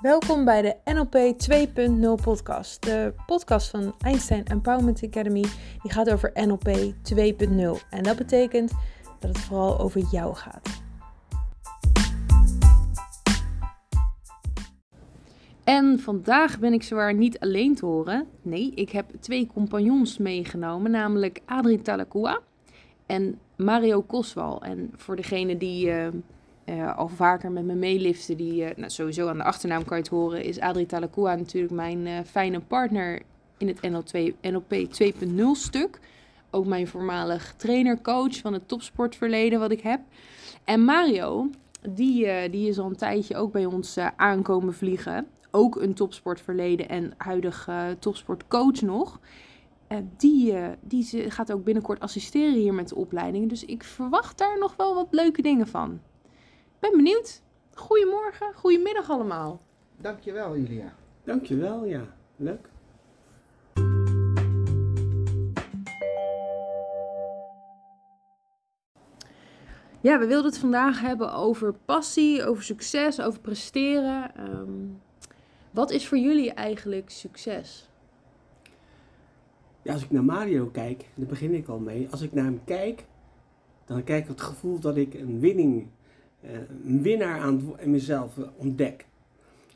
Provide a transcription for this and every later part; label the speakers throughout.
Speaker 1: Welkom bij de NLP 2.0 podcast. De podcast van Einstein Empowerment Academy. Die gaat over NLP 2.0. En dat betekent dat het vooral over jou gaat. En vandaag ben ik zwaar niet alleen te horen. Nee, ik heb twee compagnons meegenomen, namelijk Adrien Talakua en Mario Koswal. En voor degene die uh, uh, al vaker met me meeliften, die uh, nou, sowieso aan de achternaam kan je het horen, is Adrien Talakua natuurlijk mijn fijne partner in het NL2, NLP 2.0 stuk. Ook mijn voormalig trainer, coach van het topsportverleden wat ik heb. En Mario, die, die is al een tijdje ook bij ons aankomen vliegen ook een topsportverleden en huidig topsportcoach nog. Uh, die, uh, die gaat ook binnenkort assisteren hier met de opleiding. Dus ik verwacht daar nog wel wat leuke dingen van. Ben benieuwd. Goedemorgen, goedemiddag allemaal.
Speaker 2: Dankjewel Julia.
Speaker 3: Dankjewel, ja. Leuk.
Speaker 1: Ja, we wilden het vandaag hebben over passie, over succes, over presteren. Um, wat is voor jullie eigenlijk succes?
Speaker 3: Ja, als ik naar Mario kijk, daar begin ik al mee. Als ik naar hem kijk, dan kijk ik het gevoel dat ik een winning, een winnaar aan mezelf ontdek.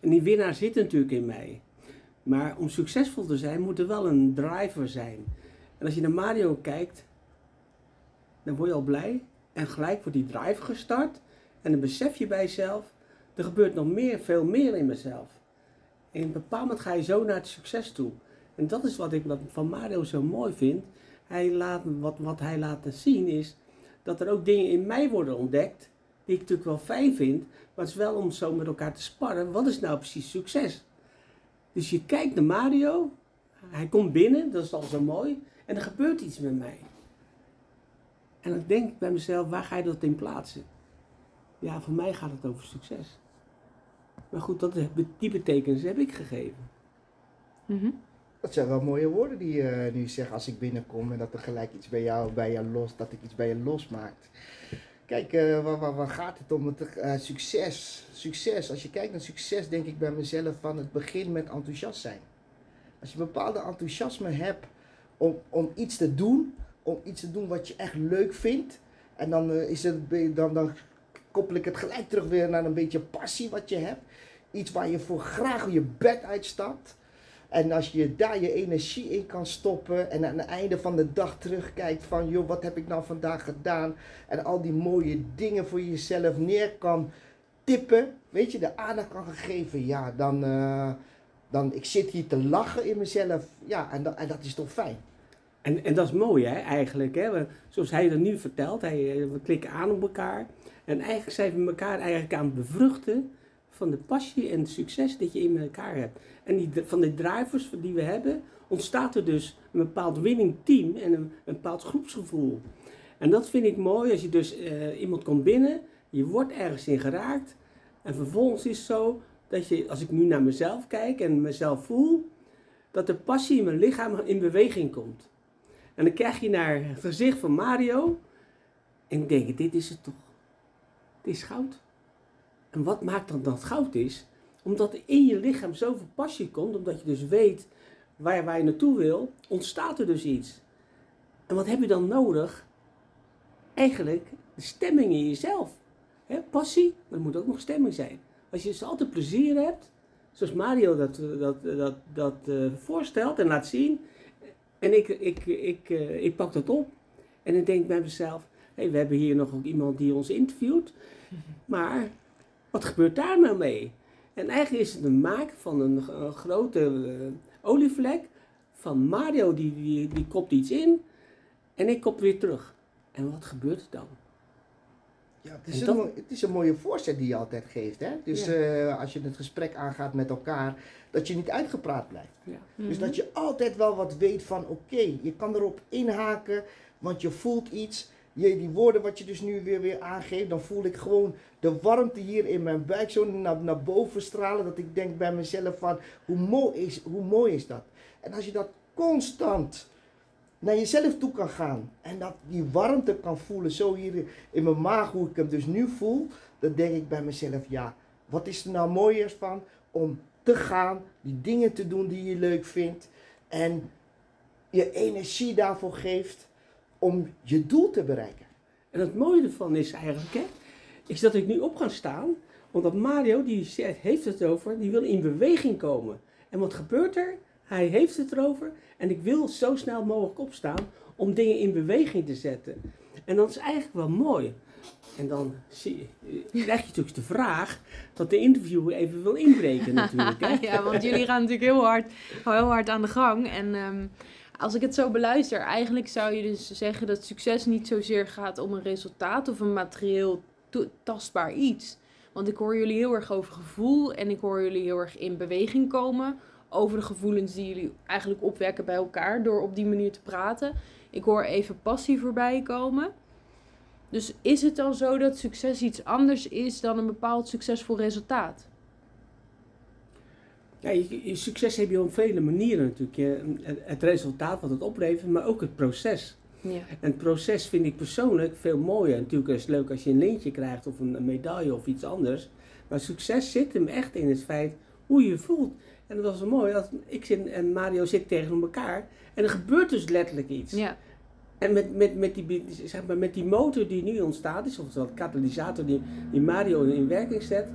Speaker 3: En die winnaar zit natuurlijk in mij. Maar om succesvol te zijn, moet er wel een driver zijn. En als je naar Mario kijkt, dan word je al blij. En gelijk wordt die drive gestart. En dan besef je bij jezelf, er gebeurt nog meer, veel meer in mezelf. En in een bepaald moment ga je zo naar het succes toe. En dat is wat ik van Mario zo mooi vind. Hij laat, wat, wat hij laat zien is dat er ook dingen in mij worden ontdekt. Die ik natuurlijk wel fijn vind. Maar het is wel om zo met elkaar te sparren. Wat is nou precies succes? Dus je kijkt naar Mario. Hij komt binnen, dat is al zo mooi. En er gebeurt iets met mij. En dan denk ik bij mezelf, waar ga je dat in plaatsen? Ja, voor mij gaat het over succes. Maar goed, dat, die betekenis heb ik gegeven.
Speaker 2: Mm Dat zijn wel mooie woorden die je nu zegt als ik binnenkom en dat er gelijk iets bij jou, bij je los, dat ik iets bij je losmaakt. Kijk, uh, waar, waar, waar, gaat het om? Het, uh, succes. Succes. Als je kijkt naar succes, denk ik bij mezelf van het begin met enthousiast zijn. Als je een bepaalde enthousiasme hebt om, om iets te doen, om iets te doen wat je echt leuk vindt, en dan, uh, is het, dan, dan koppel ik het gelijk terug weer naar een beetje passie wat je hebt. Iets waar je voor graag je bed uitstapt. En als je daar je energie in kan stoppen en aan het einde van de dag terugkijkt van joh, wat heb ik nou vandaag gedaan? En al die mooie dingen voor jezelf neer kan tippen, weet je, de aandacht kan geven, ja, dan, uh, dan ik zit hier te lachen in mezelf. Ja, en, dat, en dat is toch fijn.
Speaker 3: En, en dat is mooi hè, eigenlijk. Hè? Zoals hij dat nu vertelt, hij, eh, we klikken aan op elkaar. En eigenlijk zijn we elkaar eigenlijk aan het bevruchten van de passie en het succes dat je in elkaar hebt. En die, van de drivers die we hebben, ontstaat er dus een bepaald winning team en een, bepaald groepsgevoel. En dat vind ik mooi als je dus uh, iemand komt binnen, je wordt ergens in geraakt. En vervolgens is het zo dat je, als ik nu naar mezelf kijk en mezelf voel, dat de passie in mijn lichaam in beweging komt. En dan krijg je naar het gezicht van Mario en ik denk, dit is het toch. Het is goud. En wat maakt dan dat goud is? Omdat er in je lichaam zoveel passie komt, omdat je dus weet waar, waar je naartoe wil, ontstaat er dus iets. En wat heb je dan nodig? Eigenlijk de stemming in jezelf. He, passie, maar er moet ook nog stemming zijn. Als je dus altijd plezier hebt, zoals Mario dat, dat, dat, dat uh, voorstelt en laat zien, en ik, ik, ik, uh, ik pak dat op. En dan denk ik bij mezelf, hey, we hebben hier nog ook iemand die ons interviewt. Maar wat gebeurt daar nou mee? En eigenlijk is het een maak van een, een grote uh, olievlek. Van Mario, die, die, die kopt iets in. En ik kop weer terug. En wat gebeurt er dan?
Speaker 2: Ja, het is, een, het is een mooie voorzet die je altijd geeft. Hè? Dus ja. uh, als je het gesprek aangaat met elkaar, dat je niet uitgepraat blijft. Ja. Dus mm -hmm. dat je altijd wel wat weet van oké, okay, je kan erop inhaken, want je voelt iets die woorden wat je dus nu weer, weer aangeeft, dan voel ik gewoon de warmte hier in mijn buik zo naar, naar boven stralen. Dat ik denk bij mezelf van, hoe mooi, is, hoe mooi is dat? En als je dat constant naar jezelf toe kan gaan en dat die warmte kan voelen, zo hier in mijn maag, hoe ik hem dus nu voel, dan denk ik bij mezelf, ja, wat is er nou mooier van om te gaan, die dingen te doen die je leuk vindt en je energie daarvoor geeft om je doel te bereiken.
Speaker 3: En het mooie ervan is eigenlijk, hè, is dat ik nu op ga staan, omdat Mario, die heeft het over, die wil in beweging komen. En wat gebeurt er? Hij heeft het erover en ik wil zo snel mogelijk opstaan om dingen in beweging te zetten. En dat is eigenlijk wel mooi. En dan zie, krijg je natuurlijk de vraag dat de interviewer even wil inbreken natuurlijk. Hè?
Speaker 1: ja, want jullie gaan natuurlijk heel hard, heel hard aan de gang. En ehm, als ik het zo beluister, eigenlijk zou je dus zeggen dat succes niet zozeer gaat om een resultaat of een materieel tastbaar iets. Want ik hoor jullie heel erg over gevoel en ik hoor jullie heel erg in beweging komen over de gevoelens die jullie eigenlijk opwekken bij elkaar door op die manier te praten. Ik hoor even passie voorbij komen. Dus is het dan zo dat succes iets anders is dan een bepaald succesvol resultaat?
Speaker 3: Ja, je, succes heb je op vele manieren natuurlijk. Je, het resultaat wat het oplevert, maar ook het proces. Ja. En het proces vind ik persoonlijk veel mooier. Natuurlijk is het leuk als je een lintje krijgt of een, medaille of iets anders. Maar succes zit hem echt in het feit hoe je je voelt. En dat was zo mooi. Dat ik zit, en Mario zit tegen elkaar. En er gebeurt dus letterlijk iets. Ja. En met, met, met, die, zeg maar, met die motor die nu ontstaat is, of de katalysator die, die Mario in werking zet,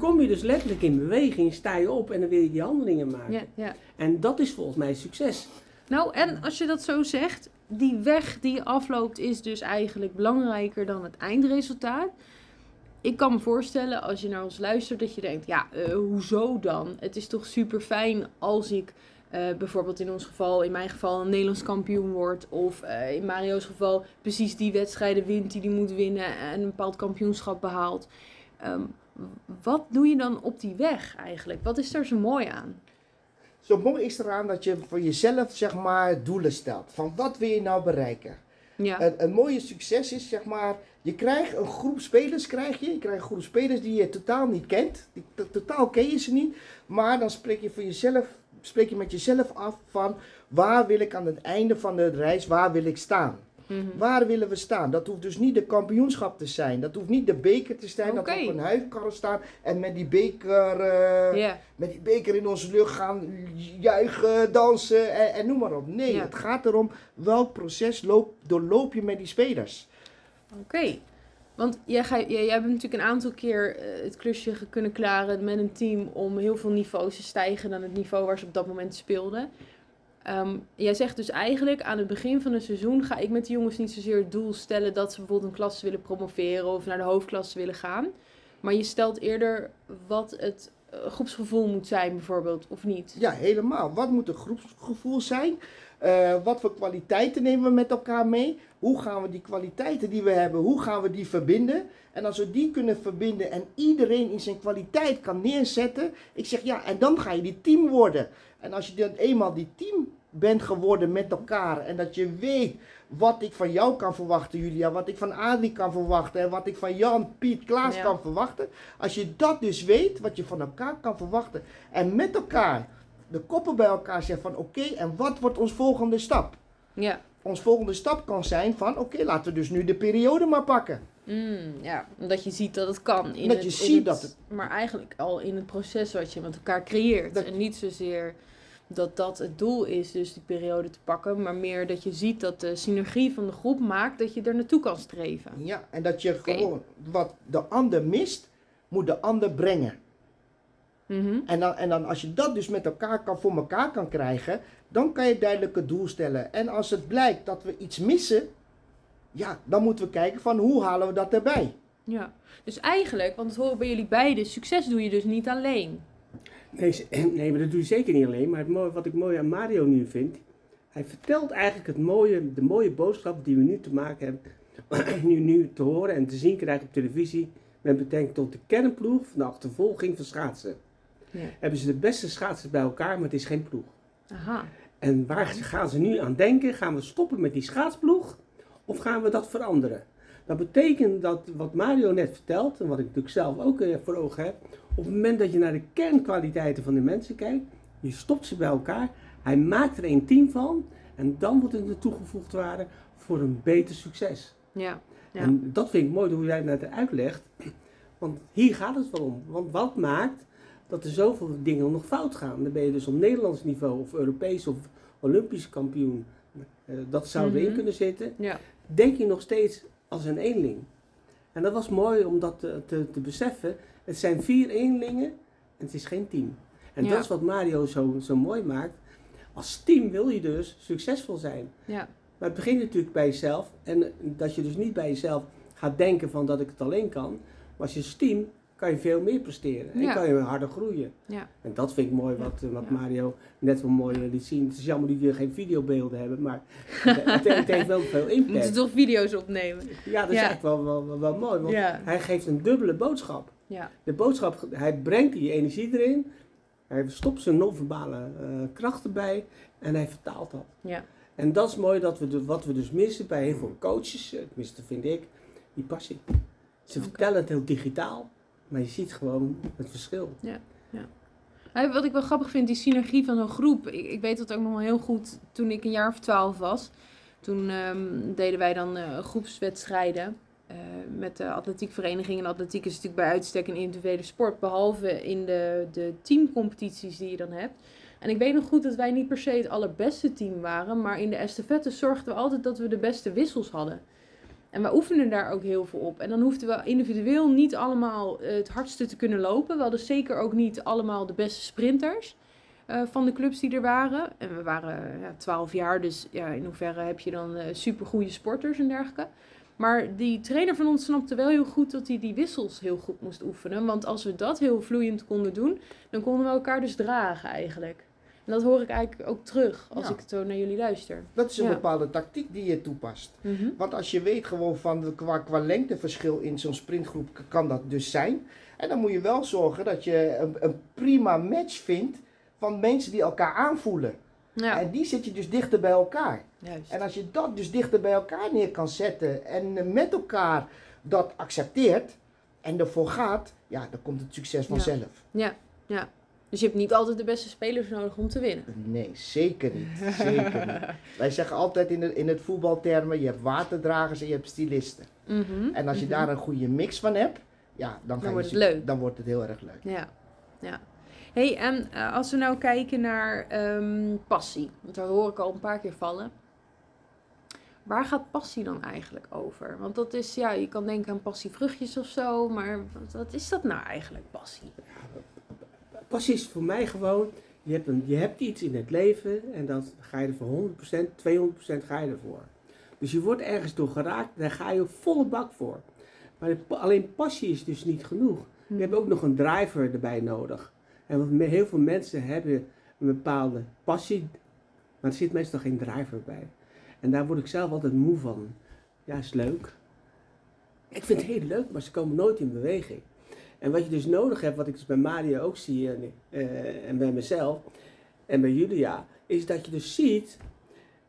Speaker 3: kom je dus letterlijk in beweging, sta je op en dan wil je die handelingen maken. Ja, ja. En dat is volgens mij succes.
Speaker 1: Nou, en als je dat zo zegt, die weg die je afloopt is dus eigenlijk belangrijker dan het eindresultaat. Ik kan me voorstellen als je naar ons luistert dat je denkt, ja, uh, hoezo dan? Het is toch super fijn als ik uh, bijvoorbeeld in ons geval, in mijn geval, een Nederlands kampioen wordt. Of uh, in Mario's geval precies die wedstrijden wint die hij moet winnen en een bepaald kampioenschap behaalt. Um, wat doe je dan op die weg eigenlijk? Wat is er zo mooi aan?
Speaker 2: Zo mooi is eraan dat je voor jezelf zeg maar doelen stelt. Van wat wil je nou bereiken? Ja. Een, een mooie succes is zeg maar, je krijgt een groep spelers, krijg je. Je krijgt een groep spelers die je totaal niet kent. Die, totaal ken je ze niet. Maar dan spreek je voor jezelf spreek je met jezelf af van waar wil ik aan het einde van de reis, waar wil ik staan? Mhm. Waar willen we staan? Dat hoeft dus niet de kampioenschap te zijn. Dat hoeft niet de beker te zijn. Dat we op een huifkar staan en met die beker, uh, met die beker in onze lucht gaan juichen, dansen en, en noem maar op. Nee, het gaat erom welk proces loop, doorloop je met die spelers.
Speaker 1: Oké. Want jij, ga, jij, jij hebt natuurlijk een aantal keer uh, het klusje kunnen klaren met een team om heel veel niveaus te stijgen dan het niveau waar ze op dat moment speelden. Um, jij zegt dus eigenlijk aan het begin van het seizoen ga ik met de jongens niet zozeer het doel stellen dat ze bijvoorbeeld een klasse willen promoveren of naar de hoofdklasse willen gaan. Maar je stelt eerder wat het uh, groepsgevoel moet zijn bijvoorbeeld, of niet?
Speaker 2: Ja, helemaal. Wat moet het groepsgevoel zijn? Uh, wat voor kwaliteiten nemen we met elkaar mee? Hoe gaan we die kwaliteiten die we hebben, hoe gaan we die verbinden? En als we die kunnen verbinden en iedereen in zijn kwaliteit kan neerzetten, ik zeg ja, en dan ga je die team worden. En als je dan eenmaal die team bent geworden met elkaar en dat je weet wat ik van jou kan verwachten, Julia, wat ik van Adrie kan verwachten en wat ik van Jan, Piet, Klaas kan verwachten. Als je dat dus weet, wat je van elkaar kan verwachten en met elkaar de koppen bij elkaar zegt van oké, en wat wordt ons volgende stap? Ja. Ons volgende stap kan zijn van oké, laten we dus nu de periode maar pakken.
Speaker 1: Mm, ja, omdat je ziet dat het kan.
Speaker 2: In dat het, je ziet dat het...
Speaker 1: Maar eigenlijk al in het proces wat je met elkaar creëert. En niet zozeer dat dat het doel is, dus die periode te pakken. Maar meer dat je ziet dat de synergie van de groep maakt dat je er naartoe kan streven.
Speaker 2: Ja, en dat je gewoon wat de ander mist, moet de ander brengen. Mhm. en, dan, en dan als je dat dus met elkaar kan, voor elkaar kan krijgen, dan kan je duidelijk het doel stellen. En als het blijkt dat we iets missen, ja, dan moeten we kijken van hoe halen we dat erbij.
Speaker 1: Ja, dus eigenlijk, want het horen bij jullie beiden, succes doe je dus niet alleen.
Speaker 3: Nee, nee maar dat doe je zeker niet alleen. Maar het mooie, wat ik mooi aan Mario nu vind, hij vertelt eigenlijk het mooie, de mooie boodschap die we nu te maken hebben, nu, nu te horen en te zien krijgen op televisie, met betrekking tot de kernploeg van de achtervolging van schaatsen. Ja. Hebben ze de beste schaatsers bij elkaar, maar het is geen ploeg. Aha. En waar gaan ze nu aan denken? Gaan we stoppen met die schaatsploeg of gaan we dat veranderen? Dat betekent dat wat Mario net vertelt, en wat ik natuurlijk zelf ook eh, voor ogen heb, op het moment dat je naar de kernkwaliteiten van de mensen kijkt, je stopt ze bij elkaar, hij maakt er een team van en dan wordt het een toegevoegde waarde voor een beter succes. Ja, ja. En dat vind ik mooi hoe jij het net uitlegt, want hier gaat het wel om. Want wat maakt dat er zoveel dingen nog fout gaan. Dan ben je dus op Nederlands niveau of Europees of Olympisch kampioen. Eh, dat zou erin
Speaker 1: Mhm.
Speaker 3: kunnen zitten.
Speaker 1: Ja.
Speaker 3: Denk je nog steeds als een eenling. En dat was mooi om dat te, te, te beseffen. Het zijn vier eenlingen en het is geen team. En
Speaker 1: Ja.
Speaker 3: dat is wat Mario zo, zo mooi maakt. Als team wil je dus succesvol zijn.
Speaker 1: Ja.
Speaker 3: Maar het begint natuurlijk bij jezelf. En dat je dus niet bij jezelf gaat denken van dat ik het alleen kan. Maar als je als team kan je veel meer presteren. En
Speaker 1: Ja.
Speaker 3: kan je harder groeien.
Speaker 1: Ja.
Speaker 3: En dat vind ik mooi wat, eh, wat
Speaker 1: Ja.
Speaker 3: Mario net wel mooi eh, liet zien. Het is jammer dat jullie geen videobeelden hebben. Maar het, heeft wel veel
Speaker 1: We moeten
Speaker 3: impact.
Speaker 1: toch video's opnemen.
Speaker 3: Ja, dat is echt wel, wel, wel, wel mooi. Want hij geeft een dubbele boodschap.
Speaker 1: Ja.
Speaker 3: De boodschap, hij brengt die energie erin. Hij stopt zijn non-verbale eh, krachten bij. En hij vertaalt dat.
Speaker 1: Ja.
Speaker 3: En dat is mooi dat we de, wat we dus missen bij heel veel coaches, tenminste vind ik, die passie. Ze vertellen het heel digitaal, maar je ziet gewoon het verschil.
Speaker 1: Ja, wat ik wel grappig vind, die synergie van zo'n groep. Ik, ik weet dat ook nog wel heel goed toen ik een jaar of twaalf was. Toen ehm, deden wij dan eh, groepswedstrijden eh, met de atletiekvereniging. En atletiek is natuurlijk bij uitstek een individuele sport. Behalve in de, de teamcompetities die je dan hebt. En ik weet nog goed dat wij niet per se het allerbeste team waren. Maar in de estafette zorgden we altijd dat we de beste wissels hadden. En we oefenden daar ook heel veel op. En dan hoefden we individueel niet allemaal eh, het hardste te kunnen lopen. We hadden zeker ook niet allemaal de beste sprinters eh, van de clubs die er waren. En we waren ja, 12 jaar, dus ja, in hoeverre heb je dan super supergoeie sporters en dergelijke. Maar die trainer van ons snapte wel heel goed dat hij die wissels heel goed moest oefenen. Want als we dat heel vloeiend konden doen, dan konden we elkaar dus dragen eigenlijk. En dat hoor ik eigenlijk ook terug als
Speaker 2: Ja.
Speaker 1: ik zo naar jullie luister.
Speaker 2: Dat is een
Speaker 1: Ja.
Speaker 2: bepaalde tactiek die je toepast.
Speaker 1: Mhm.
Speaker 2: Want als je weet gewoon van de, qua, qua lengteverschil in zo'n sprintgroep kan dat dus zijn. En dan moet je wel zorgen dat je een, een prima match vindt van mensen die elkaar aanvoelen.
Speaker 1: Ja,
Speaker 2: En die zit je dus dichter bij elkaar.
Speaker 1: juist.
Speaker 2: En als je dat dus dichter bij elkaar neer kan zetten en met elkaar dat accepteert en ervoor gaat, ja, dan komt het succes vanzelf.
Speaker 1: Ja, ja. Dus je hebt niet altijd de beste spelers nodig om te winnen.
Speaker 2: Nee, zeker niet. Zeker niet. Wij zeggen altijd in, de, in het voetbaltermen, je hebt waterdragers en je hebt stylisten.
Speaker 1: Mhm,
Speaker 2: En als je
Speaker 1: mhm.
Speaker 2: daar een goede mix van hebt, ja, dan, ga je
Speaker 1: wordt het leuk.
Speaker 2: dan wordt het heel erg leuk.
Speaker 1: Ja, ja. hey, en eh, als we nou kijken naar ehm, passie, want daar hoor ik al een paar keer vallen. Waar gaat passie dan eigenlijk over? Want dat is, ja, je kan denken aan passievruchtjes of zo, maar wat, wat is dat nou eigenlijk, passie?
Speaker 3: Passie is voor mij gewoon, je hebt, een, je hebt iets in het leven en dat ga je er voor 100%, 200% ga je ervoor. Dus je wordt ergens door geraakt, daar ga je volle bak voor. Maar de alleen passie is dus niet genoeg. Je hebt ook nog een driver erbij nodig. En me- heel veel mensen hebben een bepaalde passie, maar er zit meestal geen driver bij. En daar word ik zelf altijd moe van. Ja, is leuk. Ik vind het heel leuk, maar ze komen nooit in beweging. En wat je dus nodig hebt, wat ik dus bij Mario ook zie en, eh, en bij mezelf en bij Julia, is dat je dus ziet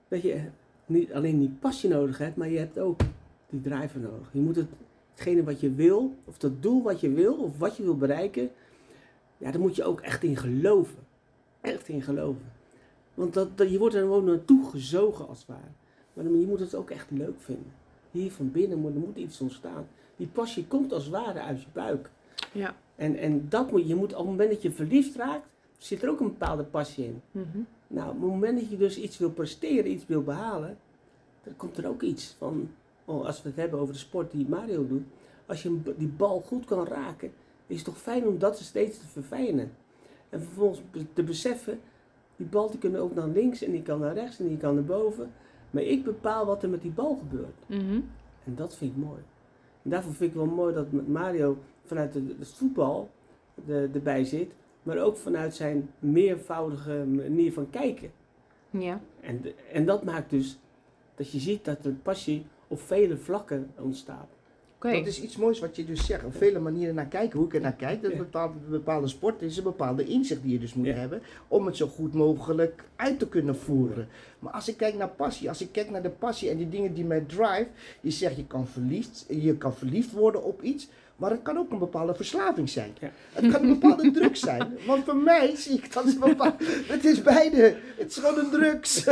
Speaker 3: dat je niet alleen die passie nodig hebt, maar je hebt ook die driver nodig. Je moet het, hetgene wat je wil, of dat doel wat je wil, of wat je wil bereiken, ja, daar moet je ook echt in geloven. Echt in geloven. Want dat, dat, je wordt er gewoon naartoe gezogen als het ware. Maar dan- je moet het ook echt leuk vinden. Hier van binnen moet, er moet iets ontstaan. Die passie komt als het ware uit je buik.
Speaker 1: Ja.
Speaker 3: En, en dat moet, je moet op het moment dat je verliefd raakt, zit er ook een bepaalde passie in.
Speaker 1: Mhm.
Speaker 3: Nou, op het moment dat je dus iets wil presteren, iets wil behalen, dan komt er ook iets van, oh, als we het hebben over de sport die Mario doet, als je die bal goed kan raken, is het toch fijn om dat steeds te verfijnen. En vervolgens te beseffen, die bal die kunnen ook naar links en die kan naar rechts en die kan naar boven. Maar ik bepaal wat er met die bal gebeurt.
Speaker 1: Mhm.
Speaker 3: En dat vind ik mooi. En daarvoor vind ik wel mooi dat met Mario vanuit het voetbal de, erbij zit, maar ook vanuit zijn meervoudige manier van kijken.
Speaker 1: Ja.
Speaker 3: En, en dat maakt dus dat je ziet dat de passie op vele vlakken ontstaat.
Speaker 1: Oké.
Speaker 2: Dat is iets moois wat je dus zegt. Op vele manieren naar kijken. Hoe ik er naar kijk. Dat bepaalde, bepaalde sport is een bepaalde inzicht die je dus moet
Speaker 3: Ja.
Speaker 2: hebben. Om het zo goed mogelijk uit te kunnen voeren. Maar als ik kijk naar passie. Als ik kijk naar de passie en die dingen die mij drive. Je zegt je kan verliefd, je kan verliefd worden op iets. Maar het kan ook een bepaalde verslaving zijn.
Speaker 3: Ja.
Speaker 2: Het kan een bepaalde drugs zijn. Want voor mij zie ik dat is bepaald. Het is beide. Het is gewoon een drugs.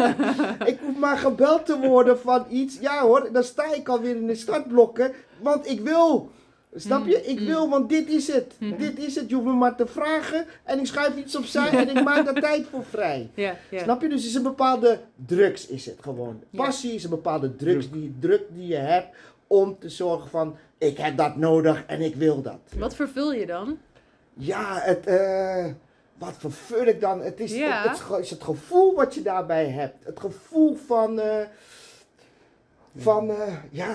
Speaker 2: ik hoef maar gebeld te worden van iets. Ja hoor, dan sta ik alweer in de startblokken. Want ik wil Snap je? Ik
Speaker 1: Mm.
Speaker 2: wil, want dit is het.
Speaker 1: Mhm.
Speaker 2: Dit is het. Je hoeft me maar te vragen en ik schuif iets opzij en ik maak daar tijd voor vrij.
Speaker 1: Ja, ja.
Speaker 2: Snap je? Dus het is een bepaalde drugs is het gewoon. Passie is een bepaalde drugs die, druk die je hebt om te zorgen van ik heb dat nodig en ik wil dat.
Speaker 1: Wat vervul je dan?
Speaker 2: Ja, het, eh, wat vervul ik dan? Het is,
Speaker 1: Ja.
Speaker 2: het, is het gevoel wat je daarbij hebt. Het gevoel van, eh, van eh, ja,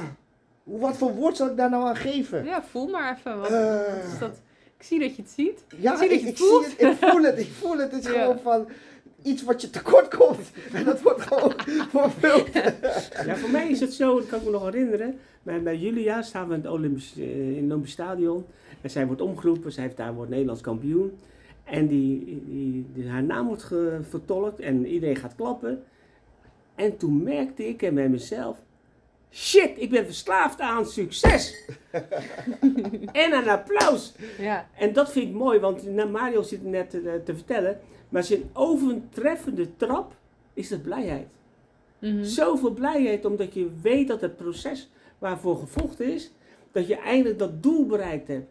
Speaker 2: hoe- wat voor woord zal ik daar nou aan geven?
Speaker 1: Ja, voel maar even. Wat, wat is dat? Ik zie dat je het ziet.
Speaker 2: Ja,
Speaker 1: Zie dat
Speaker 2: ik,
Speaker 1: je
Speaker 2: ik
Speaker 1: het voelt?
Speaker 2: zie het, ik voel het, ik voel het. Het is
Speaker 1: Ja.
Speaker 2: gewoon van iets wat je tekort komt. En dat wordt gewoon vervuld.
Speaker 3: Ja, voor mij is het zo, dat kan ik me nog herinneren. Bij, bij Julia staan we in het Olympisch, eh, in het Olympisch Stadion. En zij wordt omgeroepen, zij heeft daar wordt Nederlands kampioen. En die, die, die- haar naam wordt ge- vertolkt en iedereen gaat klappen. En toen merkte ik en bij mezelf, shit, ik ben verslaafd aan succes. en aan applaus.
Speaker 1: Ja.
Speaker 3: En dat vind ik mooi, want Mario zit net te, te vertellen. Maar zijn overtreffende trap is het blijheid.
Speaker 1: Mhm.
Speaker 3: Zoveel blijheid omdat je weet dat het proces waarvoor gevochten is, dat je eindelijk dat doel bereikt hebt.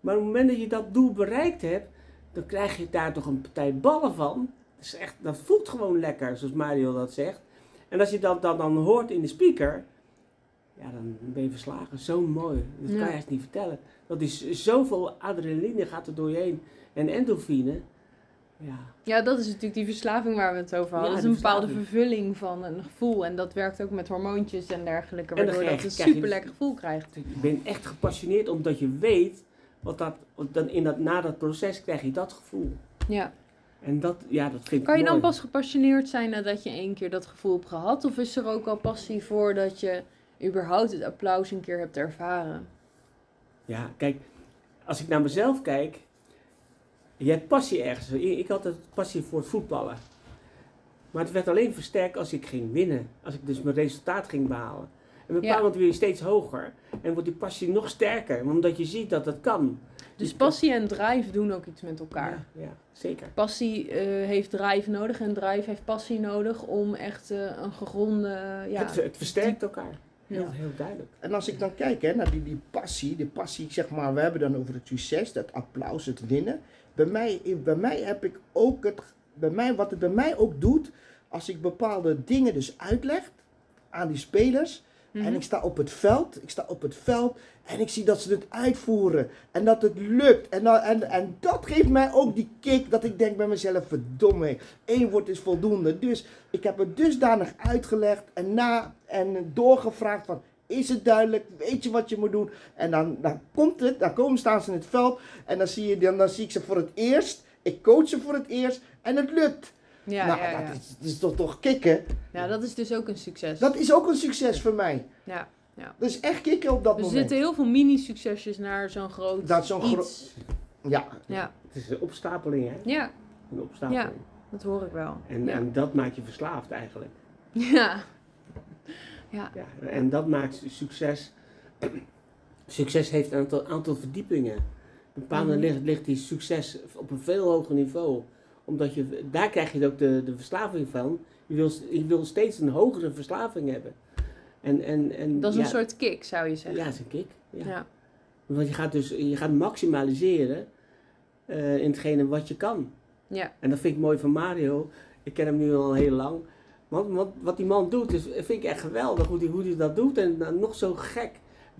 Speaker 3: Maar op het moment dat je dat doel bereikt hebt, dan krijg je daar toch een partij ballen van. Dat, is echt, dat voelt gewoon lekker, zoals Mario dat zegt. En als je dat, dat dan hoort in de speaker, ja, dan ben je verslagen. Zo mooi. Dat
Speaker 1: Ja.
Speaker 3: kan je echt niet vertellen. Dat is zoveel adrenaline gaat er door je heen. En endorfine. Ja,
Speaker 1: Ja, dat is natuurlijk die verslaving waar we het over hadden.
Speaker 3: Ja,
Speaker 1: dat is een bepaalde vervulling van een gevoel. En dat werkt ook met hormoontjes en dergelijke.
Speaker 3: En
Speaker 1: Waardoor je dat een super
Speaker 3: dus-
Speaker 1: lekker gevoel krijgt.
Speaker 3: Je bent echt gepassioneerd omdat je weet, wat dat, dan in dat, na dat proces krijg je dat gevoel.
Speaker 1: Ja.
Speaker 3: En dat, ja, dat vind ik
Speaker 1: Kan je dan pas gepassioneerd zijn nadat je één keer dat gevoel hebt gehad? Of is er ook al passie voordat je überhaupt het applaus een keer hebt ervaren?
Speaker 3: Ja, kijk, als ik naar mezelf kijk, je hebt passie ergens. Ik had het passie voor het voetballen. Maar het werd alleen versterkt als ik ging winnen. Als ik dus mijn resultaat ging behalen. En een
Speaker 1: Ja.
Speaker 3: bepaald wil je steeds hoger. En wordt die passie nog sterker, omdat je ziet dat het kan.
Speaker 1: Dus passie en drive doen ook iets met elkaar.
Speaker 3: Ja, ja, zeker.
Speaker 1: Passie eh, heeft drive nodig en drive heeft passie nodig om echt eh, een gegronde... ja,
Speaker 3: het, het versterkt elkaar. Heel,
Speaker 1: Ja.
Speaker 3: heel duidelijk.
Speaker 2: En als ik dan kijk hè, naar die, die passie, die passie, zeg maar, we hebben dan over het succes, het applaus, het winnen. Bij mij, bij mij heb ik ook het, bij mij, wat het bij mij ook doet, als ik bepaalde dingen dus uitleg aan die spelers.
Speaker 1: Mhm.
Speaker 2: En ik sta op het veld, ik sta op het veld en ik zie dat ze het uitvoeren en dat het lukt. En, dan, en, en dat geeft mij ook die kick dat ik denk bij mezelf, verdomme, één woord is voldoende. Dus ik heb het dusdanig uitgelegd en na en doorgevraagd van, is het duidelijk, weet je wat je moet doen? En dan, dan komt het, dan komen staan ze in het veld en dan zie, je, dan, dan zie ik ze voor het eerst, ik coach ze voor het eerst en het lukt.
Speaker 1: Ja,
Speaker 2: nou,
Speaker 1: ja, ja.
Speaker 2: Dat, is, dat is toch, toch kicken?
Speaker 1: ja, dat is dus ook een succes.
Speaker 2: Dat is ook een succes voor mij.
Speaker 1: Ja.
Speaker 2: Dat is echt kicken op dat
Speaker 1: Er
Speaker 2: moment.
Speaker 1: zitten heel veel mini-succesjes naar zo'n groot
Speaker 2: Dat zo'n. Ja,
Speaker 1: Ja.
Speaker 3: Het is een opstapeling, hè?
Speaker 1: ja,
Speaker 3: Een opstapeling.
Speaker 1: dat hoor ik wel.
Speaker 3: En,
Speaker 1: ja.
Speaker 3: en dat maakt je verslaafd eigenlijk.
Speaker 1: ja. Ja.
Speaker 3: Ja, en dat maakt succes. Succes heeft een aantal, aantal verdiepingen. Bepaalde
Speaker 1: Mhm.
Speaker 3: ligt, ligt die succes op een veel hoger niveau. Omdat je, daar krijg je ook de, de verslaving van. Je wil, je wil steeds een hogere verslaving hebben. En, en, en,
Speaker 1: Dat is
Speaker 3: ja,
Speaker 1: een soort kick, zou je zeggen.
Speaker 3: Ja, dat is een kick. Ja.
Speaker 1: Ja.
Speaker 3: Want je gaat dus je gaat maximaliseren eh, in hetgene wat je kan.
Speaker 1: Ja.
Speaker 3: En dat vind ik mooi van Mario. Ik ken hem nu al heel lang. Want, want wat die man doet, is, vind ik echt geweldig. Hoe hij hoe die dat doet en dan nog zo gek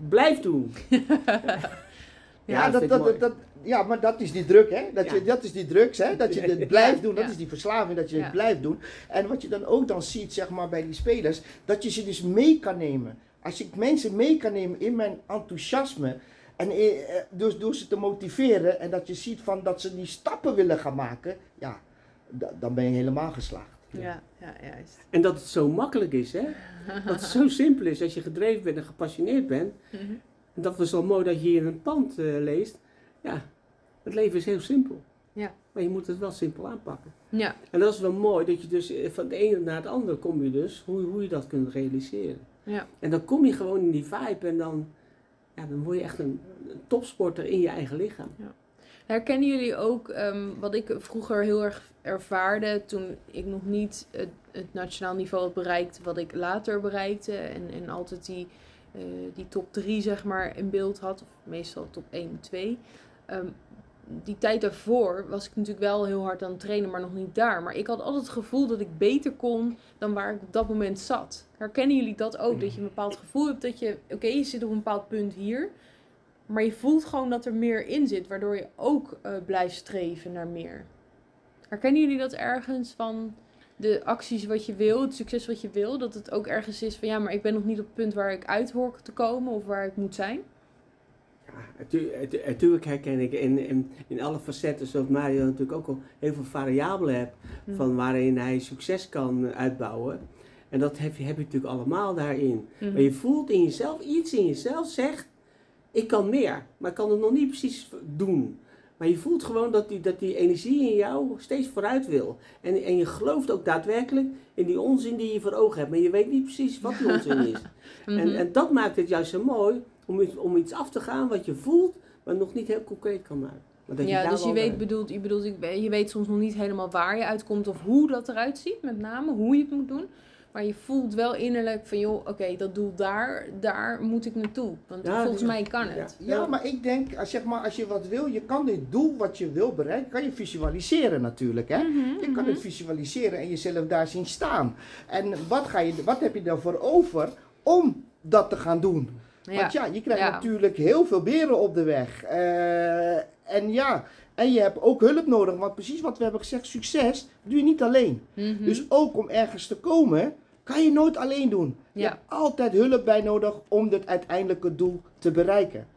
Speaker 3: blijft doen.
Speaker 2: ja,
Speaker 3: dat
Speaker 2: dat, dat,
Speaker 3: mooi.
Speaker 2: dat, dat- ja maar dat is die druk, hè? Dat, je, dat is die drugs, hè? Dat je het blijft doen, dat
Speaker 1: Ja.
Speaker 2: is die verslaving, dat je
Speaker 1: Ja.
Speaker 2: het blijft doen. En wat je dan ook dan ziet, zeg maar, bij die spelers, dat je ze dus mee kan nemen. Als ik mensen mee kan nemen in mijn enthousiasme, en eh, eh, dus door ze te motiveren, en dat je ziet van dat ze die stappen willen gaan maken, ja, da- dan ben je helemaal geslaagd.
Speaker 1: Ja, ja, juist.
Speaker 3: En dat het zo makkelijk is, hè? Dat het zo simpel is als je gedreven bent en gepassioneerd bent.
Speaker 1: Mhm.
Speaker 3: En dat is wel mooi dat je hier in een pand eh, leest. Ja, het leven is heel simpel.
Speaker 1: Ja.
Speaker 3: Maar je moet het wel simpel aanpakken.
Speaker 1: Ja,
Speaker 3: En dat is wel mooi dat je dus eh, van het ene naar het andere kom je dus, hoe, hoe je dat kunt realiseren.
Speaker 1: ja.
Speaker 3: En dan kom je gewoon in die vibe en dan, ja, dan word je echt een, een topsporter in je eigen lichaam.
Speaker 1: Herkennen jullie ook ehm, wat ik vroeger heel erg ervaarde toen ik nog niet het, het nationaal niveau had bereikt, wat ik later bereikte en, en altijd die eh, die top 3 zeg maar in beeld had, of meestal top 1 en 2. Ehm, die tijd daarvoor was ik natuurlijk wel heel hard aan het trainen, maar nog niet daar. Maar ik had altijd het gevoel dat ik beter kon dan waar ik op dat moment zat. Herkennen jullie dat ook? Dat je een bepaald gevoel hebt dat je, oké, je zit op een bepaald punt hier. Maar je voelt gewoon dat er meer in zit, waardoor je ook eh, blijft streven naar meer. Herkennen jullie dat ergens van de acties wat je wil, het succes wat je wil? Dat het ook ergens is van ja, maar ik ben nog niet op het punt waar ik uit hoor te komen of waar ik moet zijn?
Speaker 3: natuurlijk herken ik in, in, in alle facetten, zoals Mario natuurlijk ook al heel veel variabelen hebt,
Speaker 1: Mhm.
Speaker 3: van waarin hij succes kan uitbouwen. En dat heb je, heb je natuurlijk allemaal daarin.
Speaker 1: Mhm.
Speaker 3: Maar je voelt in jezelf, iets in jezelf zegt, ik kan meer, maar ik kan het nog niet precies doen. Maar je voelt gewoon dat die, dat die energie in jou steeds vooruit wil. En, en je gelooft ook daadwerkelijk in die onzin die je voor ogen hebt. Maar je weet niet precies wat die onzin is.
Speaker 1: Mhm.
Speaker 3: En, en dat maakt het juist zo mooi om iets, om iets af te gaan wat je voelt, maar nog niet heel concreet kan maken. Maar dat
Speaker 1: ja,
Speaker 3: daar
Speaker 1: dus je weet, bedoelt, je, bedoelt, je weet soms nog niet helemaal waar je uitkomt of hoe dat eruit ziet, met name hoe je het moet doen. Maar je voelt wel innerlijk van, joh, oké, dat doel daar, daar moet ik naartoe. Want
Speaker 3: Ja,
Speaker 1: volgens mij kan het.
Speaker 2: Ja, maar ik denk, als, zeg maar, als je wat wil, je kan dit doel wat je wil bereiken, kan je visualiseren natuurlijk. Hè?
Speaker 1: Mhm,
Speaker 2: Je kan
Speaker 1: mhm.
Speaker 2: het visualiseren en jezelf daar zien staan. En wat, ga je, wat heb je daarvoor over om dat te gaan doen?
Speaker 1: Ja.
Speaker 2: Want ja, je krijgt
Speaker 1: Ja.
Speaker 2: natuurlijk heel veel beren op de weg. Eh, en ja, en je hebt ook hulp nodig. Want precies wat we hebben gezegd, succes doe je niet alleen.
Speaker 1: Mhm.
Speaker 2: Dus ook om ergens te komen, kan je nooit alleen doen. Je
Speaker 1: Ja.
Speaker 2: hebt altijd hulp bij nodig om het uiteindelijke doel te bereiken.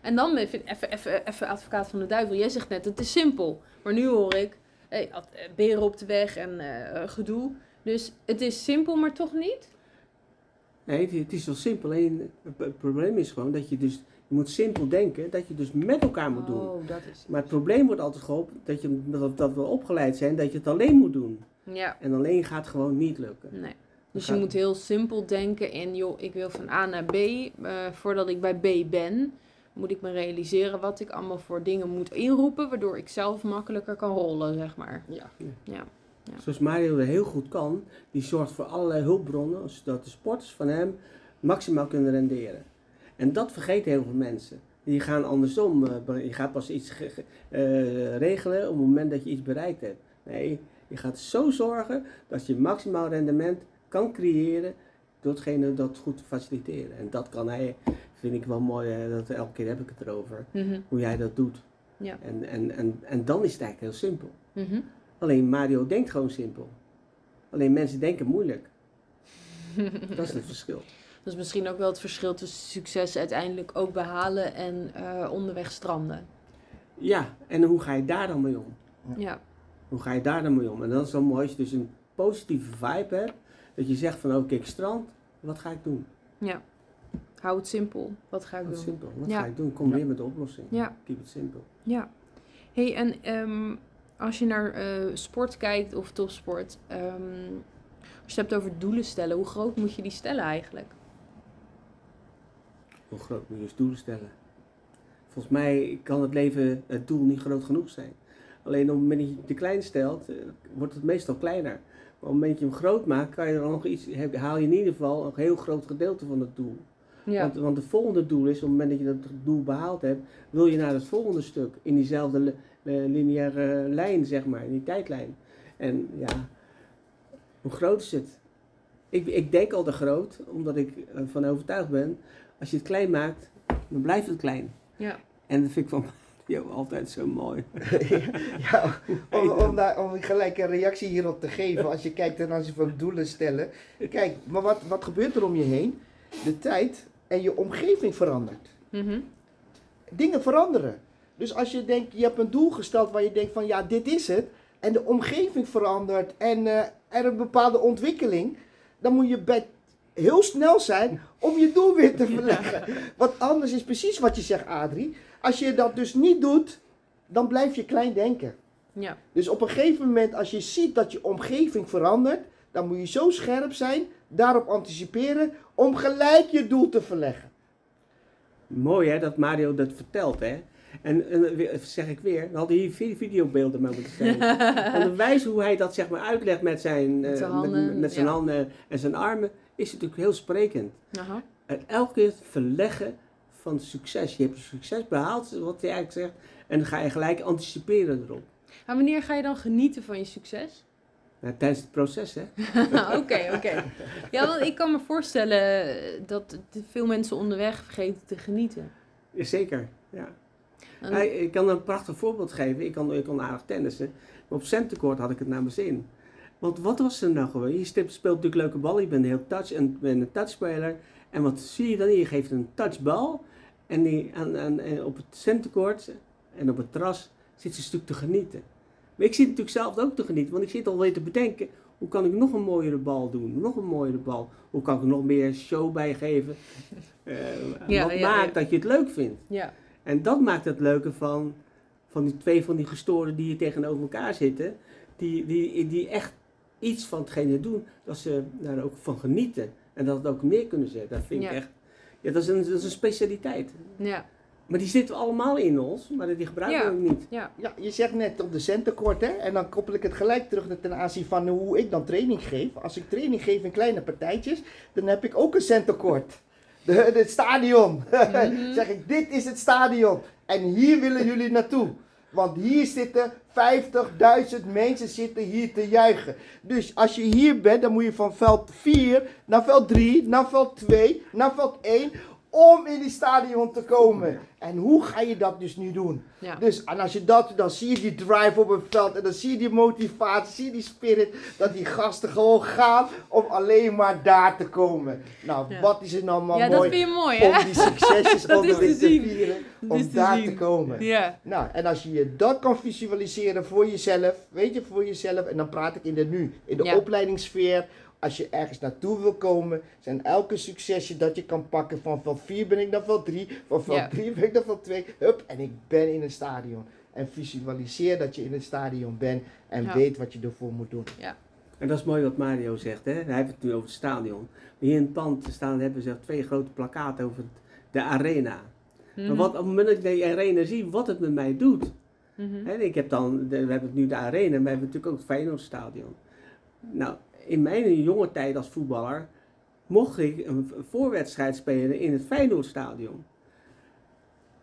Speaker 1: En dan even, even, even, even advocaat van de duivel. Jij zegt net, het is simpel. Maar nu hoor ik, hey, eh, beren op de weg en eh, gedoe. Dus het is simpel, maar toch niet?
Speaker 3: Nee, het, is wel simpel. Alleen het, het probleem is gewoon dat je dus, je moet simpel denken, dat je dus met elkaar moet doen.
Speaker 1: Oh, dat is
Speaker 3: Maar het probleem wordt altijd geholpen dat, je, dat, dat we opgeleid zijn dat je het alleen moet doen.
Speaker 1: Ja,
Speaker 3: En alleen gaat gewoon niet lukken.
Speaker 1: nee. Dus je moet heel simpel denken in, joh, ik wil van A naar B. eh, voordat ik bij B ben, moet ik me realiseren wat ik allemaal voor dingen moet inroepen, waardoor ik zelf makkelijker kan rollen, zeg maar.
Speaker 2: Ja.
Speaker 1: Ja.
Speaker 3: Zoals Mario dat heel goed kan, die zorgt voor allerlei hulpbronnen, zodat de sporters van hem maximaal kunnen renderen. En dat vergeten heel veel mensen. Die gaan andersom, eh, je gaat pas iets eh, regelen op het moment dat je iets bereikt hebt. Nee, je gaat zo zorgen dat je maximaal rendement kan creëren door hetgene dat goed te faciliteren. En dat kan hij, vind ik wel mooi, dat elke keer heb ik het erover,
Speaker 1: Mhm,
Speaker 3: hoe jij dat doet.
Speaker 1: Ja.
Speaker 3: En, en, en, en dan is het eigenlijk heel simpel.
Speaker 1: mhm.
Speaker 3: Alleen Mario denkt gewoon simpel. Alleen mensen denken moeilijk. Dat is het verschil.
Speaker 1: Dat is misschien ook wel het verschil tussen succes uiteindelijk ook behalen en eh, onderweg stranden.
Speaker 3: Ja, en hoe ga je daar dan mee om?
Speaker 1: Ja.
Speaker 3: Hoe ga je daar dan mee om? En dat is wel mooi als je dus een positieve vibe hebt. Dat je zegt van oké, ik strand, wat ga ik doen?
Speaker 1: Ja. Hou het simpel. Wat ga ik
Speaker 3: Dat is
Speaker 1: doen?
Speaker 3: simpel. Wat
Speaker 1: Ja.
Speaker 3: ga ik doen? Kom
Speaker 2: Ja.
Speaker 3: weer met de oplossing.
Speaker 1: Ja.
Speaker 3: Keep it simple.
Speaker 1: Ja. hey, en ehm, als je naar eh, sport kijkt of topsport, ehm, als je het hebt over doelen stellen, hoe groot moet je die stellen eigenlijk?
Speaker 3: Hoe groot moet je dus doelen stellen? Volgens mij kan het leven, het doel niet groot genoeg zijn. Alleen op het moment dat je het te klein stelt, eh, wordt het meestal kleiner. Maar op het moment dat je hem groot maakt, kan je er nog iets, haal je in ieder geval een heel groot gedeelte van het doel.
Speaker 1: Ja.
Speaker 3: Want, want het volgende doel is, op het moment dat je dat doel behaald hebt, wil je naar het volgende stuk. In diezelfde li- eh, lineaire lijn, zeg maar, in die tijdlijn. En ja, hoe groot is het? Ik, ik denk al te groot, omdat ik ervan overtuigd ben, als je het klein maakt, dan blijft het klein.
Speaker 1: ja.
Speaker 3: En dat vind ik van Mario altijd zo mooi.
Speaker 2: ja, om, om, daar, om gelijk een reactie hierop te geven, als je kijkt ten aanzien van doelen stellen. Kijk, maar wat, wat gebeurt er om je heen? De tijd en je omgeving verandert.
Speaker 1: Mhm.
Speaker 2: Dingen veranderen. Dus als je denkt, je hebt een doel gesteld waar je denkt van ja, dit is het. En de omgeving verandert en eh, er een bepaalde ontwikkeling. Dan moet je bij heel snel zijn om je doel weer te verleggen. Want anders is precies wat je zegt, Adrie. Als je dat dus niet doet, dan blijf je klein denken.
Speaker 1: Ja.
Speaker 2: Dus op een gegeven moment, als je ziet dat je omgeving verandert, dan moet je zo scherp zijn, daarop anticiperen, om gelijk je doel te verleggen.
Speaker 3: Mooi hè, dat Mario dat vertelt hè. En, en weer- zeg ik weer, dan hadden hier vi- videobeelden maar moeten zijn. En de wijze hoe hij dat zeg maar uitlegt met zijn,
Speaker 1: Met
Speaker 3: eh,
Speaker 1: zijn
Speaker 3: met,
Speaker 1: handen,
Speaker 3: met zijn
Speaker 1: ja.
Speaker 3: handen en zijn armen, is natuurlijk heel sprekend.
Speaker 1: Aha.
Speaker 3: het elke keer verleggen van succes. Je hebt succes behaald, wat hij eigenlijk zegt, en dan ga je gelijk anticiperen erop.
Speaker 1: Maar wanneer ga je dan genieten van je succes?
Speaker 3: Nou, tijdens het proces, hè?
Speaker 1: Oké, oké. Ja, want ik kan me voorstellen dat veel mensen onderweg vergeten te genieten.
Speaker 3: Zeker, ja.
Speaker 1: En-
Speaker 3: ik kan een prachtig voorbeeld geven. Ik kon, ik kon aardig tennissen. Maar op centercourt had ik het naar mijn zin. Want wat was er nou gewoon? Je speelt speelt natuurlijk leuke bal. Je bent heel touch en bent een touchspeler. En wat zie je dan? Je geeft een touchbal. En, die, aan, aan, en op het centercourt en op het terras zit ze een stuk te genieten. Maar ik zit natuurlijk zelf ook te genieten. Want ik zit alweer te bedenken. Hoe kan ik nog een mooiere bal doen? Nog een mooiere bal. Hoe kan ik nog meer show bij geven? Eh,
Speaker 1: Ja,
Speaker 3: wat
Speaker 1: ja,
Speaker 3: maakt
Speaker 1: ja.
Speaker 3: dat je het leuk vindt?
Speaker 1: Ja,
Speaker 3: En dat maakt het leuke van, van die twee van die gestoren die hier tegenover elkaar zitten. Die, die, die echt iets van hetgene doen, dat ze daar ook van genieten. En dat het ook meer kunnen zetten. Dat vind ik echt, ja, dat is, een, dat is een specialiteit.
Speaker 1: ja,
Speaker 3: Maar die zitten allemaal in ons, maar die gebruiken
Speaker 1: Ja.
Speaker 3: we ook niet.
Speaker 1: ja.
Speaker 2: Ja, je zegt net op de centenkort, hè? En dan koppel ik het gelijk terug ten aanzien van hoe ik dan training geef. Als ik training geef in kleine partijtjes, dan heb ik ook een centenkort. De, het stadion.
Speaker 1: Mhm.
Speaker 2: zeg ik, dit is het stadion. En hier willen jullie naartoe. Want hier zitten 50.000 mensen zitten hier te juichen. Dus als je hier bent, dan moet je van veld 4 naar veld 3, naar veld 2, naar veld 1. Om in die stadion te komen. En hoe ga je dat dus nu doen?
Speaker 1: ja.
Speaker 2: Dus en als je dat doet, dan zie je die drive op het veld en dan zie je die motivatie, zie je die spirit, dat die gasten gewoon gaan om alleen maar daar te komen. Nou,
Speaker 1: Ja.
Speaker 2: wat is het nou maar
Speaker 1: ja, dat
Speaker 2: mooi
Speaker 1: vind je mooi, hè?
Speaker 2: om die succesjes
Speaker 1: Dat
Speaker 2: onderling
Speaker 1: te
Speaker 2: te vieren,
Speaker 1: Dat
Speaker 2: om
Speaker 1: te
Speaker 2: daar
Speaker 1: zien.
Speaker 2: te komen.
Speaker 1: Ja,
Speaker 2: Nou, en als je je dat kan visualiseren voor jezelf, weet je, voor jezelf, en dan praat ik in de nu, in de opleidingssfeer, als je ergens naartoe wil komen, zijn elke succesje dat je kan pakken, van veld 4 ben ik naar veld 3, van veld
Speaker 1: Ja.
Speaker 2: 3 ben ik naar veld 2, hup, en ik ben in een stadion. En visualiseer dat je in het stadion bent en
Speaker 1: Ja.
Speaker 2: weet wat je ervoor moet doen.
Speaker 3: En dat is mooi wat Mario zegt, hè? hij heeft het nu over het stadion. Hier in het pand staan, hebben ze twee grote plakaten over het- de arena.
Speaker 1: Mhm.
Speaker 3: Maar wat, op het moment dat ik die arena zie, wat het met mij doet.
Speaker 1: Mhm.
Speaker 3: Hè, ik heb dan, de- we hebben nu de arena, maar we hebben natuurlijk ook het Feyenoordstadion. Nou, in mijn jonge tijd als voetballer mocht ik een voorwedstrijd spelen in het Feyenoordstadion.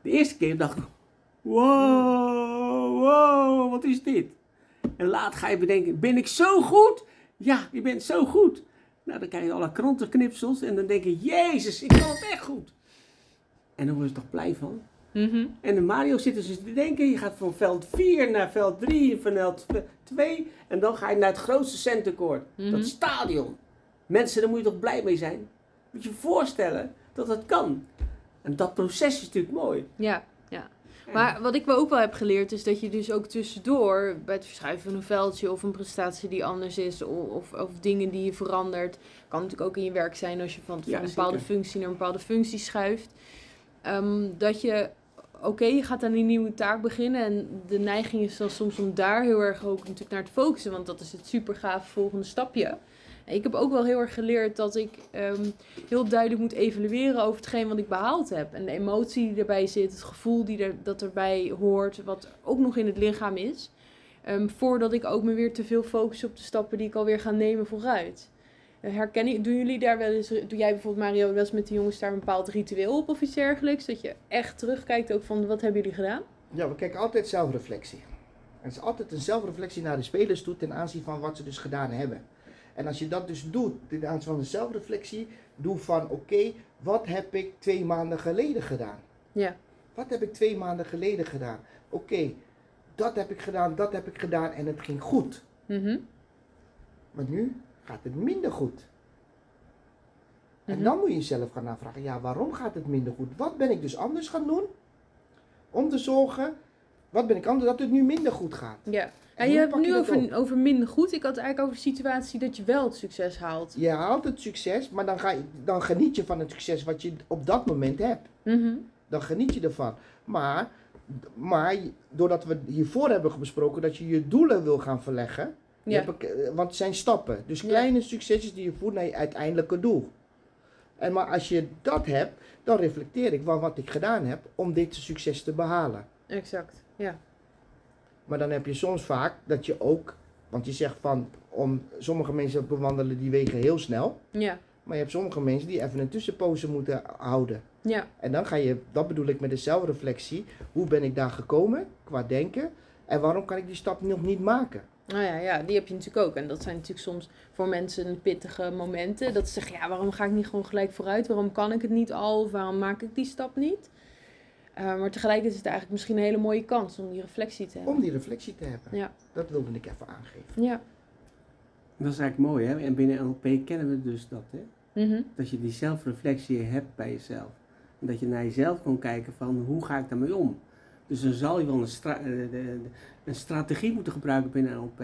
Speaker 3: De eerste keer dacht ik, wow, wow, wat is dit? En later ga je bedenken, ben ik zo goed? Ja, je bent zo goed. Nou, dan krijg je alle krantenknipsels en dan denk je, jezus, ik kan het echt goed. En dan word je toch blij van?
Speaker 1: Mhm.
Speaker 3: En de Mario zit dus te denken, je gaat van veld 4 naar veld 3, van veld 2 en dan ga je naar het grootste centercourt,
Speaker 1: Mhm.
Speaker 3: dat stadion. Mensen, daar moet je toch blij mee zijn? Moet je je voorstellen dat dat kan. En dat proces is natuurlijk mooi.
Speaker 1: Ja, ja. Maar wat ik me ook wel heb geleerd is dat je dus ook tussendoor bij het verschuiven van een veldje of een prestatie die anders is of, of, dingen die je verandert, kan natuurlijk ook in je werk zijn als je van, van
Speaker 3: Ja,
Speaker 1: een bepaalde functie naar een bepaalde functie schuift. Ehm, dat je, oké, je gaat aan een nieuwe taak beginnen en de neiging is dan soms om daar heel erg ook natuurlijk naar te focussen, want dat is het super gaaf volgende stapje. En ik heb ook wel heel erg geleerd dat ik ehm, heel duidelijk moet evalueren over hetgeen wat ik behaald heb. En de emotie die erbij zit, het gevoel die er, dat erbij hoort, wat ook nog in het lichaam is. Ehm, voordat ik ook me weer te veel focus op de stappen die ik alweer ga nemen vooruit. Herken je, doen jullie daar wel eens, doe jij bijvoorbeeld Mario wel eens met de jongens daar een bepaald ritueel op of iets dergelijks? Dat je echt terugkijkt ook van wat hebben jullie gedaan?
Speaker 2: Ja, we kijken altijd zelfreflectie. En het is altijd een zelfreflectie naar de spelers toe ten aanzien van wat ze dus gedaan hebben. En als je dat dus doet ten aanzien van de zelfreflectie, doe van oké, wat heb ik twee maanden geleden gedaan?
Speaker 1: Ja.
Speaker 2: Wat heb ik twee maanden geleden gedaan? Oké, dat heb ik gedaan, dat heb ik gedaan en het ging goed.
Speaker 1: Mhm.
Speaker 2: Maar nu gaat het minder goed. En
Speaker 1: Mhm.
Speaker 2: dan moet je jezelf gaan navragen, ja, waarom gaat het minder goed? Wat ben ik dus anders gaan doen? Om te zorgen, wat ben ik anders dat het nu minder goed gaat?
Speaker 1: Ja.
Speaker 2: En
Speaker 1: En je hebt nu
Speaker 2: je
Speaker 1: over, over minder goed. Ik had eigenlijk over de situatie dat je wel het succes haalt.
Speaker 2: Je haalt het succes, maar dan, ga je, dan geniet je van het succes wat je op dat moment hebt.
Speaker 1: Mhm.
Speaker 2: Dan geniet je ervan. Maar, maar doordat we hiervoor hebben besproken dat je je doelen wil gaan verleggen,
Speaker 1: Ja.
Speaker 2: eh, want het zijn stappen. Dus
Speaker 1: Ja.
Speaker 2: kleine succesjes die je voert naar je uiteindelijke doel. En maar als je dat hebt, dan reflecteer ik van wat ik gedaan heb om dit succes te behalen.
Speaker 1: Exact. Ja.
Speaker 2: Maar dan heb je soms vaak dat je ook, want je zegt van, om, sommige mensen bewandelen die wegen heel snel.
Speaker 1: Ja.
Speaker 2: Maar je hebt sommige mensen die even een tussenpose moeten houden.
Speaker 1: Ja,
Speaker 2: En dan ga je, dat bedoel ik met de zelfreflectie. Hoe ben ik daar gekomen qua denken? En waarom kan ik die stap nog niet maken?
Speaker 1: Nou ja, ja, die heb je natuurlijk ook. En dat zijn natuurlijk soms voor mensen pittige momenten. Dat ze zeggen, ja, waarom ga ik niet gewoon gelijk vooruit? Waarom kan ik het niet al? Of waarom maak ik die stap niet? Eh, maar tegelijkertijd is het eigenlijk misschien een hele mooie kans om die reflectie te hebben.
Speaker 2: Om die reflectie te hebben.
Speaker 1: Ja.
Speaker 2: Dat wilde ik even aangeven.
Speaker 1: Ja.
Speaker 3: Dat is eigenlijk mooi, hè? En binnen NLP kennen we dus dat, hè?
Speaker 1: Mhm.
Speaker 3: Dat je die zelfreflectie hebt bij jezelf. En dat je naar jezelf kan kijken van, hoe ga ik daarmee om? Dus dan zal je wel een, stra- eh, een strategie moeten gebruiken binnen NLP.